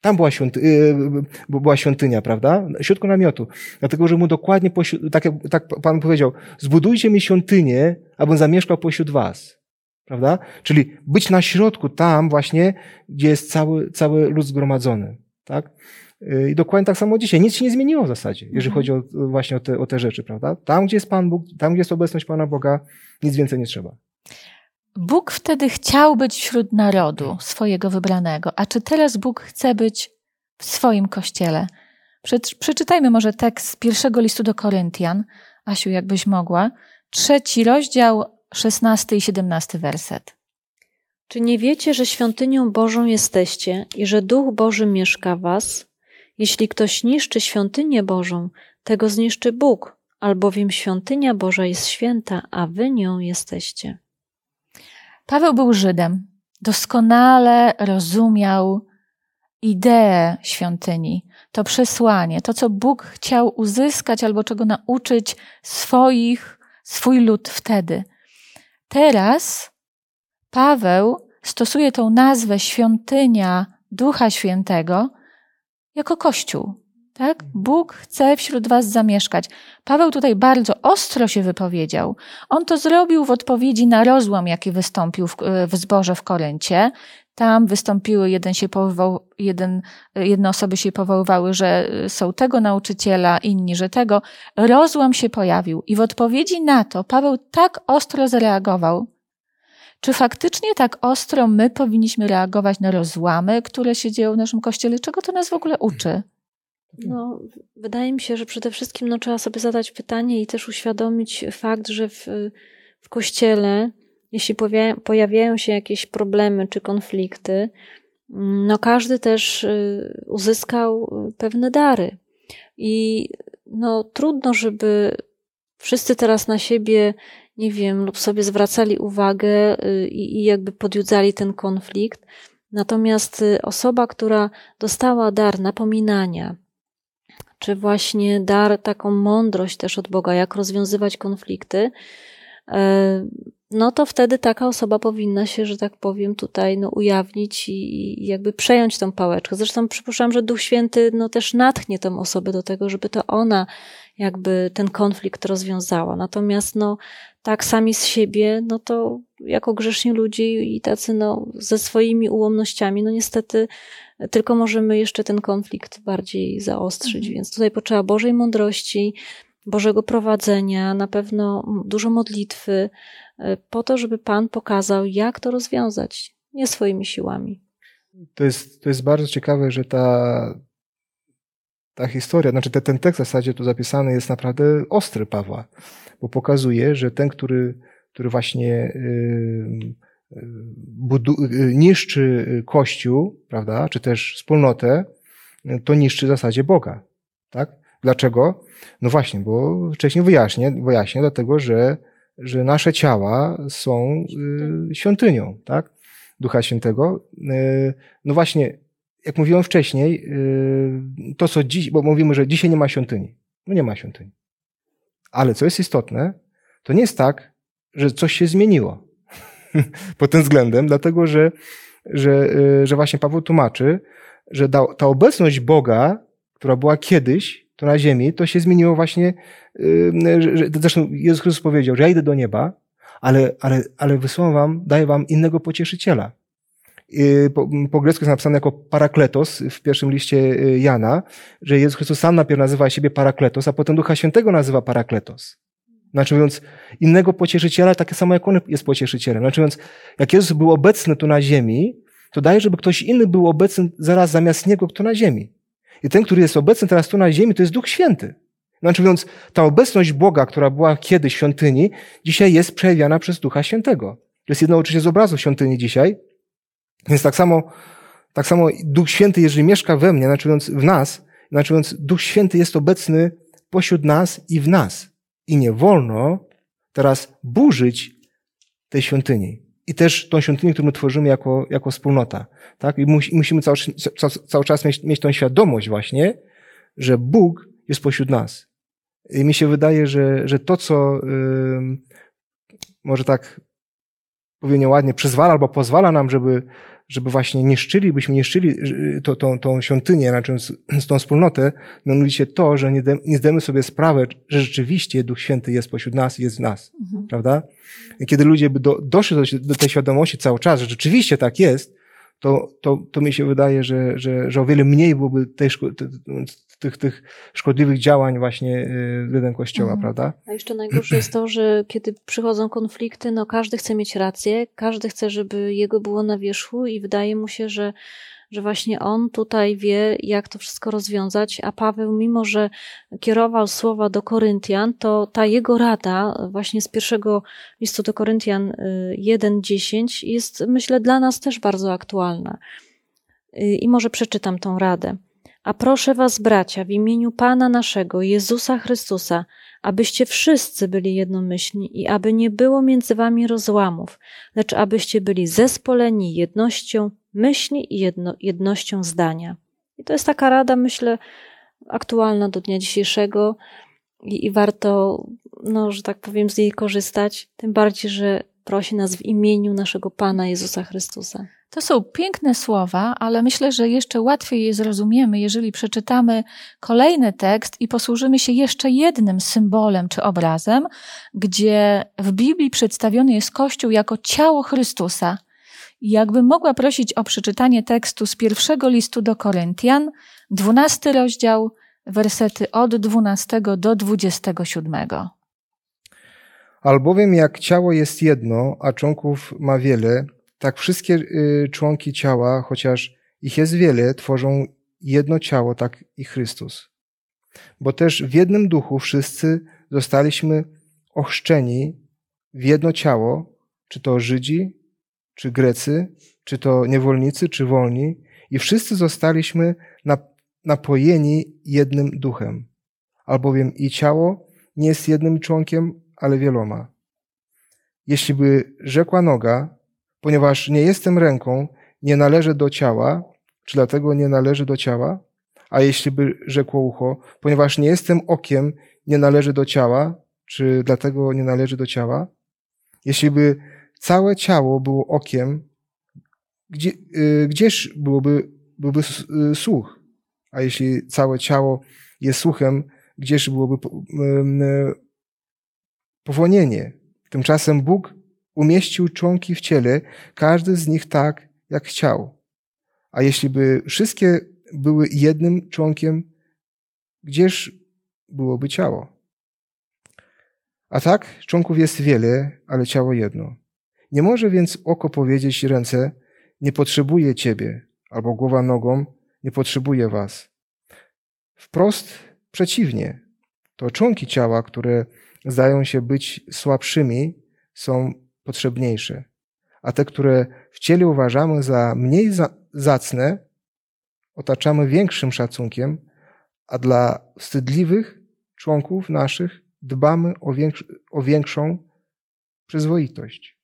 Tam była, świąty, yy, była świątynia, prawda? W środku namiotu. Dlatego, że mu dokładnie, tak jak tak Pan powiedział, zbudujcie mi świątynię, abym zamieszkał pośród was. Prawda? Czyli być na środku, tam właśnie, gdzie jest cały, cały lud zgromadzony. Tak? Y, I dokładnie tak samo dzisiaj. Nic się nie zmieniło w zasadzie, jeżeli mhm. chodzi o, właśnie o te, o te rzeczy, prawda? Tam, gdzie jest Pan Bóg, tam, gdzie jest obecność Pana Boga, nic więcej nie trzeba. Bóg wtedy chciał być wśród narodu swojego wybranego. A czy teraz Bóg chce być w swoim kościele? Przeczytajmy może tekst pierwszego listu do Koryntian. Asiu, jakbyś mogła. Trzeci rozdział, 16 i 17 werset. Czy nie wiecie, że świątynią Bożą jesteście i że Duch Boży mieszka w was? Jeśli ktoś niszczy świątynię Bożą, tego zniszczy Bóg, albowiem świątynia Boża jest święta, a wy nią jesteście. Paweł był Żydem. Doskonale rozumiał ideę świątyni, to przesłanie, to co Bóg chciał uzyskać albo czego nauczyć swoich, swój lud wtedy. Teraz Paweł stosuje tą nazwę świątynia Ducha Świętego jako Kościół. Tak? Bóg chce wśród was zamieszkać. Paweł tutaj bardzo ostro się wypowiedział. On to zrobił w odpowiedzi na rozłam, jaki wystąpił w, w zborze w Koryncie. Tam wystąpiły, jeden się powołał, jeden, jedne osoby się powoływały, że są tego nauczyciela, inni, że tego. Rozłam się pojawił i w odpowiedzi na to Paweł tak ostro zareagował. Czy faktycznie tak ostro my powinniśmy reagować na rozłamy, które się dzieją w naszym kościele? Czego to nas w ogóle uczy? No, wydaje mi się, że przede wszystkim no, trzeba sobie zadać pytanie i też uświadomić fakt, że w, w kościele, jeśli pojawiają się jakieś problemy czy konflikty, no każdy też y, uzyskał pewne dary. I no, trudno, żeby wszyscy teraz na siebie, nie wiem, lub sobie zwracali uwagę y, i, i jakby podjudzali ten konflikt. Natomiast y, osoba, która dostała dar napominania, czy właśnie dar taką mądrość też od Boga, jak rozwiązywać konflikty, e, no to wtedy taka osoba powinna się, że tak powiem, tutaj no, ujawnić i jakby przejąć tą pałeczkę. Zresztą przypuszczam, że Duch Święty no, też natchnie tą osobę do tego, żeby to ona jakby ten konflikt rozwiązała. Natomiast no, tak sami z siebie, no to jako grzeszni ludzi i tacy no, ze swoimi ułomnościami, no niestety tylko możemy jeszcze ten konflikt bardziej zaostrzyć. Mhm. Więc tutaj potrzeba Bożej mądrości, Bożego prowadzenia, na pewno dużo modlitwy, po to, żeby Pan pokazał, jak to rozwiązać, nie swoimi siłami. To jest, to jest bardzo ciekawe, że ta, ta historia, znaczy ten, ten tekst w zasadzie tu zapisany jest naprawdę ostry Pawła, bo pokazuje, że ten, który, który właśnie yy, budu, niszczy Kościół, prawda, czy też wspólnotę, to niszczy w zasadzie Boga. Tak? Dlaczego? No właśnie, bo wcześniej wyjaśnię, wyjaśnię dlatego, że, że nasze ciała są y, świątynią, tak? Ducha Świętego. Y, no właśnie, jak mówiłem wcześniej, y, to co dziś, bo mówimy, że dzisiaj nie ma świątyni. No nie ma świątyni. Ale co jest istotne, to nie jest tak, że coś się zmieniło. pod tym względem, dlatego że, że, że właśnie Paweł tłumaczy, że ta obecność Boga, która była kiedyś to na ziemi, to się zmieniło właśnie, y, zresztą Jezus Chrystus powiedział, że ja idę do nieba, ale, ale, ale wysyłam wam, daję wam innego pocieszyciela. Po, po grecku jest napisane jako parakletos w pierwszym liście y, Jana, że Jezus Chrystus sam najpierw nazywa siebie parakletos, a potem Ducha Świętego nazywa parakletos. Znaczy mówiąc, innego pocieszyciela, takie samo jak on jest pocieszycielem. Znaczy mówiąc, jak Jezus był obecny tu na ziemi, to daje, żeby ktoś inny był obecny zaraz zamiast niego, kto na ziemi. I ten, który jest obecny teraz tu na ziemi, to jest Duch Święty. Znaczy mówiąc, ta obecność Boga, która była kiedyś w świątyni, dzisiaj jest przejawiana przez Ducha Świętego. To jest jedno oczywiście z obrazu świątyni dzisiaj. Więc tak samo, tak samo Duch Święty, jeżeli mieszka we mnie, znaczy mówiąc w nas, znaczy mówiąc, Duch Święty jest obecny pośród nas i w nas. I nie wolno teraz burzyć tej świątyni. I też tą świątynię, którą my tworzymy jako, jako wspólnota. Tak? I musimy cały, cały czas mieć, mieć tą świadomość właśnie, że Bóg jest pośród nas. I mi się wydaje, że, że to, co yy, może tak powiem nieładnie, przyzwala albo pozwala nam, żeby żeby właśnie niszczyli, byśmy niszczyli to, tą, tą świątynię, znaczy z tą wspólnotę, mianowicie to, że nie, de, nie zdajemy sobie sprawy, że rzeczywiście Duch Święty jest pośród nas i jest w nas, mhm. prawda? I kiedy ludzie by do, doszli do, do tej świadomości cały czas, że rzeczywiście tak jest, to, to, to mi się wydaje, że, że, że o wiele mniej byłoby tej, tych, tych szkodliwych działań właśnie y, względem Kościoła, mhm. prawda? A jeszcze najgorsze jest to, że kiedy przychodzą konflikty, no każdy chce mieć rację, każdy chce, żeby jego było na wierzchu i wydaje mu się, że że właśnie on tutaj wie, jak to wszystko rozwiązać, a Paweł, mimo że kierował słowa do Koryntian, to ta jego rada właśnie z pierwszego listu do Koryntian 1:10 y, jest, myślę, dla nas też bardzo aktualna. Y, I może przeczytam tą radę. A proszę was, bracia, w imieniu Pana naszego, Jezusa Chrystusa, abyście wszyscy byli jednomyślni i aby nie było między wami rozłamów, lecz abyście byli zespoleni jednością myśli i jedno, jednością zdania. I to jest taka rada, myślę, aktualna do dnia dzisiejszego i, i warto, no, że tak powiem, z niej korzystać, tym bardziej, że prosi nas w imieniu naszego Pana Jezusa Chrystusa. To są piękne słowa, ale myślę, że jeszcze łatwiej je zrozumiemy, jeżeli przeczytamy kolejny tekst i posłużymy się jeszcze jednym symbolem czy obrazem, gdzie w Biblii przedstawiony jest Kościół jako ciało Chrystusa. Jakbym mogła prosić o przeczytanie tekstu z pierwszego listu do Koryntian, dwunasty rozdział, wersety od 12 do 27. Albowiem jak ciało jest jedno, a członków ma wiele, tak wszystkie y, członki ciała, chociaż ich jest wiele, tworzą jedno ciało, tak i Chrystus. Bo też w jednym duchu wszyscy zostaliśmy ochrzczeni w jedno ciało, czy to Żydzi, czy Grecy, czy to niewolnicy, czy wolni, i wszyscy zostaliśmy napojeni jednym duchem. Albowiem i ciało nie jest jednym członkiem, ale wieloma. Jeśli by rzekła noga, ponieważ nie jestem ręką, nie należy do ciała, czy dlatego nie należy do ciała? A jeśli by rzekło ucho, ponieważ nie jestem okiem, nie należy do ciała, czy dlatego nie należy do ciała? Jeśli by całe ciało było okiem, gdzie, yy, gdzież byłoby, byłby y, słuch? A jeśli całe ciało jest słuchem, gdzież byłoby yy, powonienie? Tymczasem Bóg umieścił członki w ciele, każdy z nich tak, jak chciał. A jeśli by wszystkie były jednym członkiem, gdzież byłoby ciało? A tak, członków jest wiele, ale ciało jedno. Nie może więc oko powiedzieć ręce, nie potrzebuje ciebie, albo głowa nogą, nie potrzebuje was. Wprost przeciwnie. To członki ciała, które zdają się być słabszymi, są potrzebniejsze, a te, które w ciele uważamy za mniej zacne, otaczamy większym szacunkiem, a dla wstydliwych członków naszych dbamy o, o większą przyzwoitość.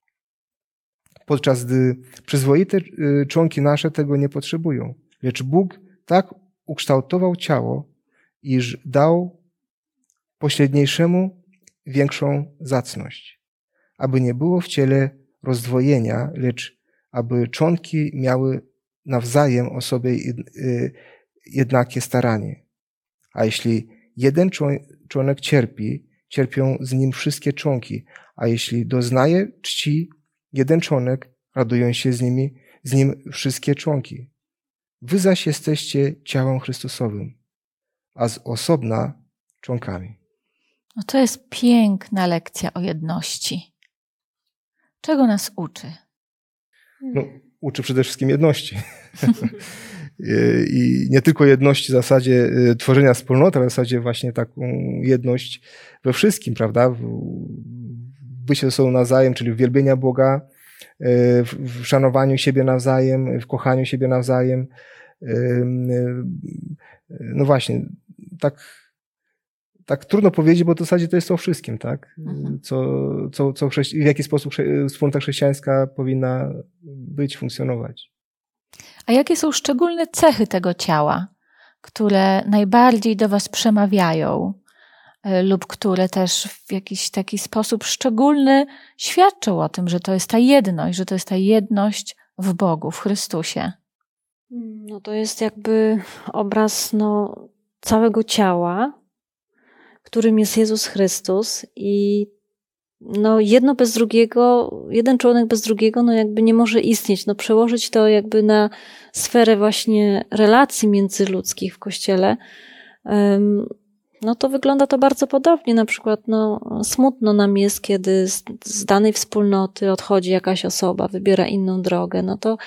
Podczas gdy przyzwoite y, członki nasze tego nie potrzebują. Lecz Bóg tak ukształtował ciało, iż dał pośredniejszemu większą zacność, aby nie było w ciele rozdwojenia, lecz aby członki miały nawzajem o sobie y, jednakie staranie. A jeśli jeden członek cierpi, cierpią z nim wszystkie członki, a jeśli doznaje czci jeden członek, radują się z nimi, z nim wszystkie członki. Wy zaś jesteście ciałem Chrystusowym, a z osobna członkami. No to jest piękna lekcja o jedności. Czego nas uczy? No, uczy przede wszystkim jedności. I nie tylko jedności w zasadzie y, tworzenia wspólnoty, ale w zasadzie właśnie taką jedność we wszystkim, prawda? Bycie ze sobą nawzajem, czyli wielbienia Boga, y, w szanowaniu siebie nawzajem, w kochaniu siebie nawzajem. Y, no właśnie, tak tak trudno powiedzieć, bo w zasadzie to jest o wszystkim, tak? Mhm. Co, co, co w jaki sposób wspólnota chrześcijańska powinna być, funkcjonować. A jakie są szczególne cechy tego ciała, które najbardziej do Was przemawiają, e, lub które też w jakiś taki sposób szczególny świadczą o tym, że to jest ta jedność, że to jest ta jedność w Bogu, w Chrystusie? No to jest jakby obraz no, całego ciała, którym jest Jezus Chrystus i no jedno bez drugiego, jeden członek bez drugiego, no jakby nie może istnieć. No przełożyć to jakby na sferę właśnie relacji międzyludzkich w Kościele, no to wygląda to bardzo podobnie. Na przykład, no, smutno nam jest, kiedy z, z danej wspólnoty odchodzi jakaś osoba, wybiera inną drogę, no to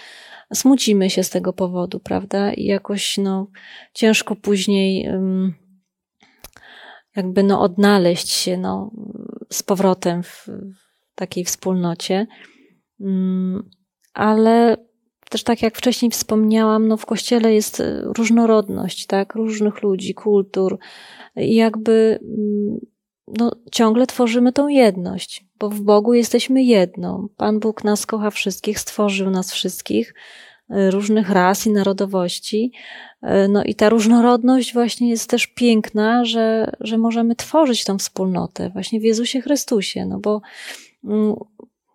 smucimy się z tego powodu, prawda? I jakoś, no, ciężko później, jakby no odnaleźć się no, z powrotem w takiej wspólnocie. Mm, ale też tak jak wcześniej wspomniałam, no w kościele jest e, różnorodność, tak, różnych ludzi, kultur i jakby mm, no, ciągle tworzymy tą jedność, bo w Bogu jesteśmy jedną. Pan Bóg nas kocha wszystkich, stworzył nas wszystkich, e, różnych ras i narodowości, no i ta różnorodność właśnie jest też piękna, że, że możemy tworzyć tą wspólnotę właśnie w Jezusie Chrystusie, no bo mm,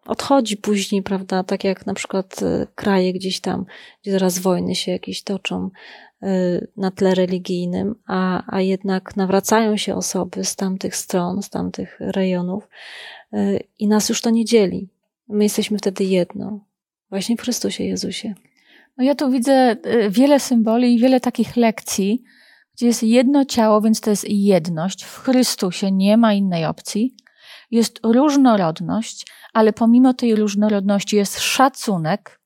odchodzi później, prawda, tak jak na przykład e, kraje gdzieś tam, gdzie teraz wojny się jakieś toczą e, na tle religijnym, a, a jednak nawracają się osoby z tamtych stron, z tamtych rejonów i nas już to nie dzieli. My jesteśmy wtedy jedno. Właśnie w Chrystusie Jezusie. No ja tu widzę y, wiele symboli i wiele takich lekcji, gdzie jest jedno ciało, więc to jest jedność. W Chrystusie nie ma innej opcji. Jest różnorodność, ale pomimo tej różnorodności jest szacunek,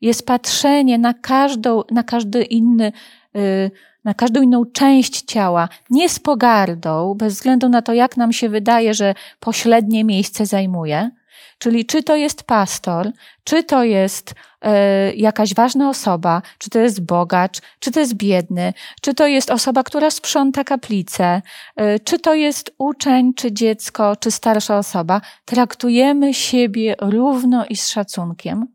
jest patrzenie na każdą, na każdy inny, y, na każdą inną część ciała, nie z pogardą, bez względu na to, jak nam się wydaje, że pośrednie miejsce zajmuje. Czyli czy to jest pastor, czy to jest e, jakaś ważna osoba, czy to jest bogacz, czy to jest biedny, czy to jest osoba, która sprząta kaplicę, e, czy to jest uczeń, czy dziecko, czy starsza osoba, traktujemy siebie równo i z szacunkiem.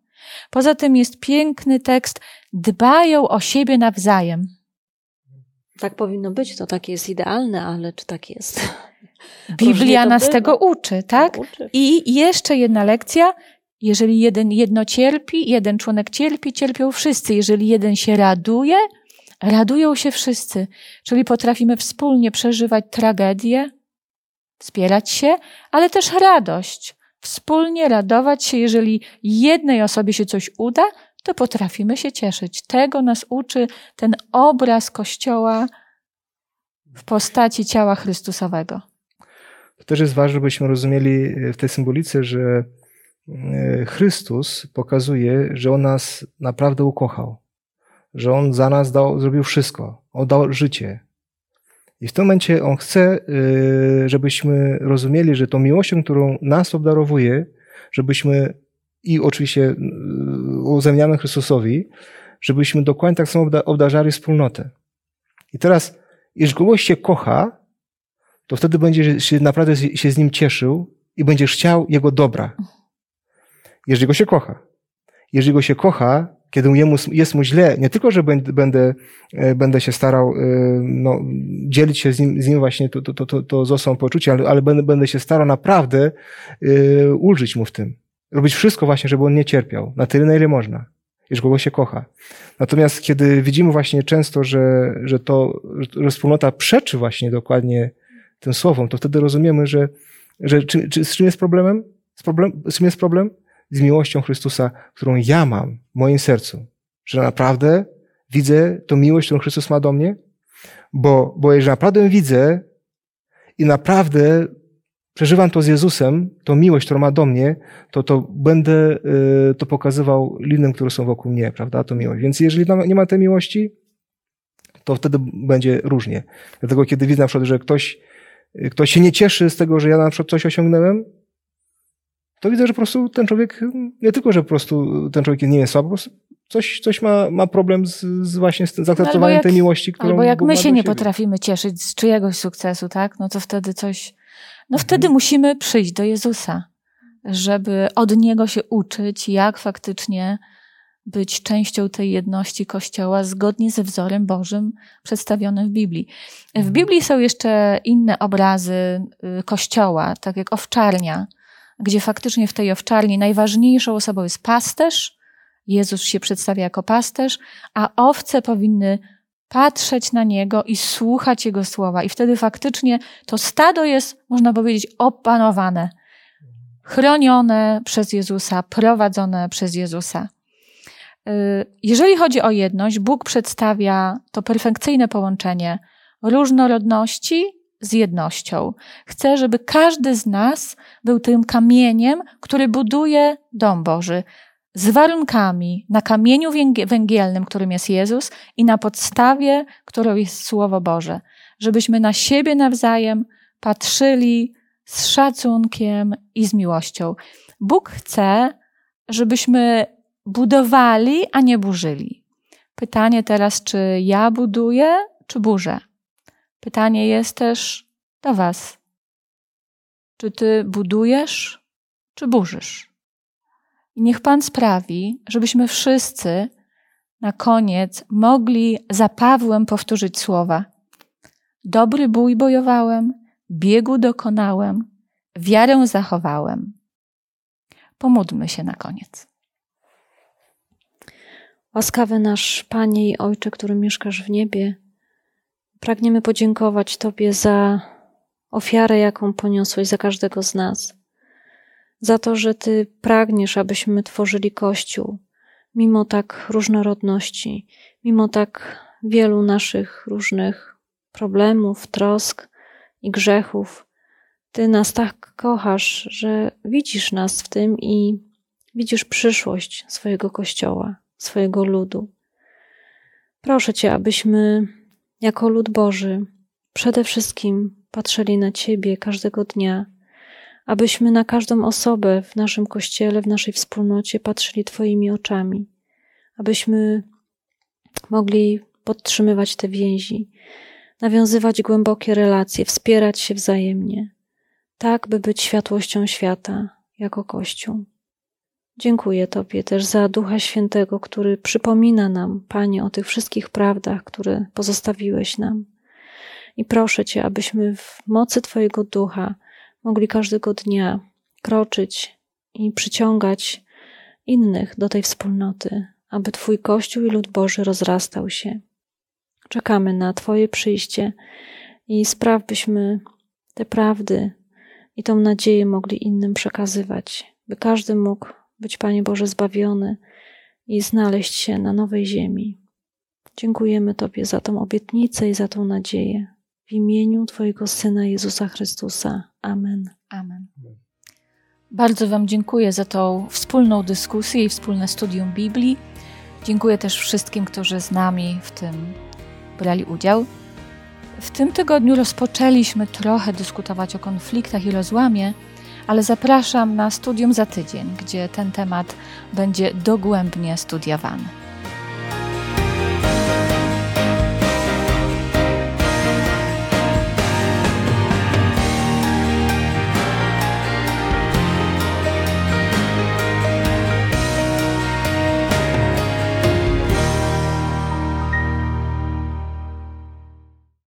Poza tym jest piękny tekst, dbają o siebie nawzajem. Tak powinno być, to tak jest idealne, ale czy tak jest? Biblia nas bywa. tego uczy, tak? Uczy. I jeszcze jedna lekcja. Jeżeli jeden jedno cierpi, jeden członek cierpi, cierpią wszyscy. Jeżeli jeden się raduje, radują się wszyscy. Czyli potrafimy wspólnie przeżywać tragedię, wspierać się, ale też radość. Wspólnie radować się, jeżeli jednej osobie się coś uda, to potrafimy się cieszyć. Tego nas uczy ten obraz Kościoła w postaci ciała Chrystusowego. To też jest ważne, żebyśmy rozumieli w tej symbolice, że e, Chrystus pokazuje, że On nas naprawdę ukochał, że On za nas dał, zrobił wszystko, oddał życie. I w tym momencie On chce, e, żebyśmy rozumieli, że tą miłością, którą nas obdarowuje, żebyśmy i oczywiście e, uzemniamy Chrystusowi, żebyśmy dokładnie tak samo obdarzali wspólnotę. I teraz, jeżeli kogoś się kocha, to wtedy będziesz się naprawdę się z nim cieszył i będziesz chciał jego dobra. Jeżeli go się kocha. Jeżeli go się kocha, kiedy jemu jest mu źle, nie tylko, że będę, e, będę się starał e, no, dzielić się z nim, z nim właśnie to, to, to, to z poczucia, ale, ale będę, będę się starał naprawdę e, ulżyć mu w tym. Robić wszystko właśnie, żeby on nie cierpiał. Na tyle, na ile można. Jeżeli kogo się kocha. Natomiast kiedy widzimy właśnie często, że, że to, że wspólnota przeczy właśnie dokładnie tym słowom, to wtedy rozumiemy, że, że czy, czy, z czym jest problemem? Z, problem, z czym jest problem? Z miłością Chrystusa, którą ja mam w moim sercu. Że naprawdę widzę tą miłość, którą Chrystus ma do mnie, bo, bo jeżeli naprawdę widzę i naprawdę przeżywam to z Jezusem, tą miłość, którą ma do mnie, to, to będę y, to pokazywał linom, które są wokół mnie, prawda, to miłość. Więc jeżeli nie ma tej miłości, to wtedy będzie różnie. Dlatego kiedy widzę na przykład, że ktoś ktoś się nie cieszy z tego, że ja na przykład coś osiągnąłem, to widzę, że po prostu ten człowiek, nie tylko, że po prostu ten człowiek nie jest słaby, po prostu coś, coś ma, ma problem z, z właśnie z zaakceptowaniem tej miłości, którą Albo jak my się nie siebie. potrafimy cieszyć z czyjegoś sukcesu, tak? No to wtedy coś, no Mhm. wtedy musimy przyjść do Jezusa, żeby od Niego się uczyć, jak faktycznie być częścią tej jedności Kościoła zgodnie ze wzorem Bożym przedstawionym w Biblii. W Mhm. Biblii są jeszcze inne obrazy y, Kościoła, tak jak owczarnia, gdzie faktycznie w tej owczarni najważniejszą osobą jest pasterz, Jezus się przedstawia jako pasterz, a owce powinny patrzeć na Niego i słuchać Jego słowa. I wtedy faktycznie to stado jest, można powiedzieć, opanowane, chronione przez Jezusa, prowadzone przez Jezusa. Y, jeżeli chodzi o jedność, Bóg przedstawia to perfekcyjne połączenie różnorodności z jednością. Chce, żeby każdy z nas był tym kamieniem, który buduje dom Boży. Z warunkami na kamieniu węgielnym, którym jest Jezus, i na podstawie, którą jest Słowo Boże. Żebyśmy na siebie nawzajem patrzyli z szacunkiem i z miłością. Bóg chce, żebyśmy budowali, a nie burzyli. Pytanie teraz, czy ja buduję, czy burzę? Pytanie jest też do Was. Czy Ty budujesz, czy burzysz? I niech Pan sprawi, żebyśmy wszyscy na koniec mogli za Pawłem powtórzyć słowa. Dobry bój bojowałem, biegu dokonałem, wiarę zachowałem. Pomódlmy się na koniec. Łaskawy nasz Panie i Ojcze, który mieszkasz w niebie, pragniemy podziękować Tobie za ofiarę, jaką poniosłeś za każdego z nas. za to, że Ty pragniesz, abyśmy tworzyli Kościół, mimo tak różnorodności, mimo tak wielu naszych różnych problemów, trosk i grzechów. Ty nas tak kochasz, że widzisz nas w tym i widzisz przyszłość swojego Kościoła, swojego ludu. Proszę Cię, abyśmy jako lud Boży przede wszystkim patrzyli na Ciebie każdego dnia, abyśmy na każdą osobę w naszym kościele, w naszej wspólnocie patrzyli Twoimi oczami, abyśmy mogli podtrzymywać te więzi, nawiązywać głębokie relacje, wspierać się wzajemnie, tak by być światłością świata jako Kościół. Dziękuję Tobie też za Ducha Świętego, który przypomina nam, Panie, o tych wszystkich prawdach, które pozostawiłeś nam. I proszę Cię, abyśmy w mocy Twojego Ducha mogli każdego dnia kroczyć i przyciągać innych do tej wspólnoty, aby Twój Kościół i lud Boży rozrastał się. Czekamy na Twoje przyjście i spraw, byśmy te prawdy i tą nadzieję mogli innym przekazywać, by każdy mógł być, Panie Boże, zbawiony i znaleźć się na nowej ziemi. Dziękujemy Tobie za tą obietnicę i za tą nadzieję. W imieniu Twojego Syna Jezusa Chrystusa. Amen. Amen. Bardzo Wam dziękuję za tą wspólną dyskusję i wspólne studium Biblii. Dziękuję też wszystkim, którzy z nami w tym brali udział. W tym tygodniu rozpoczęliśmy trochę dyskutować o konfliktach i rozłamie, ale zapraszam na studium za tydzień, gdzie ten temat będzie dogłębnie studiowany.